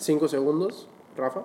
5 segundos, Rafa.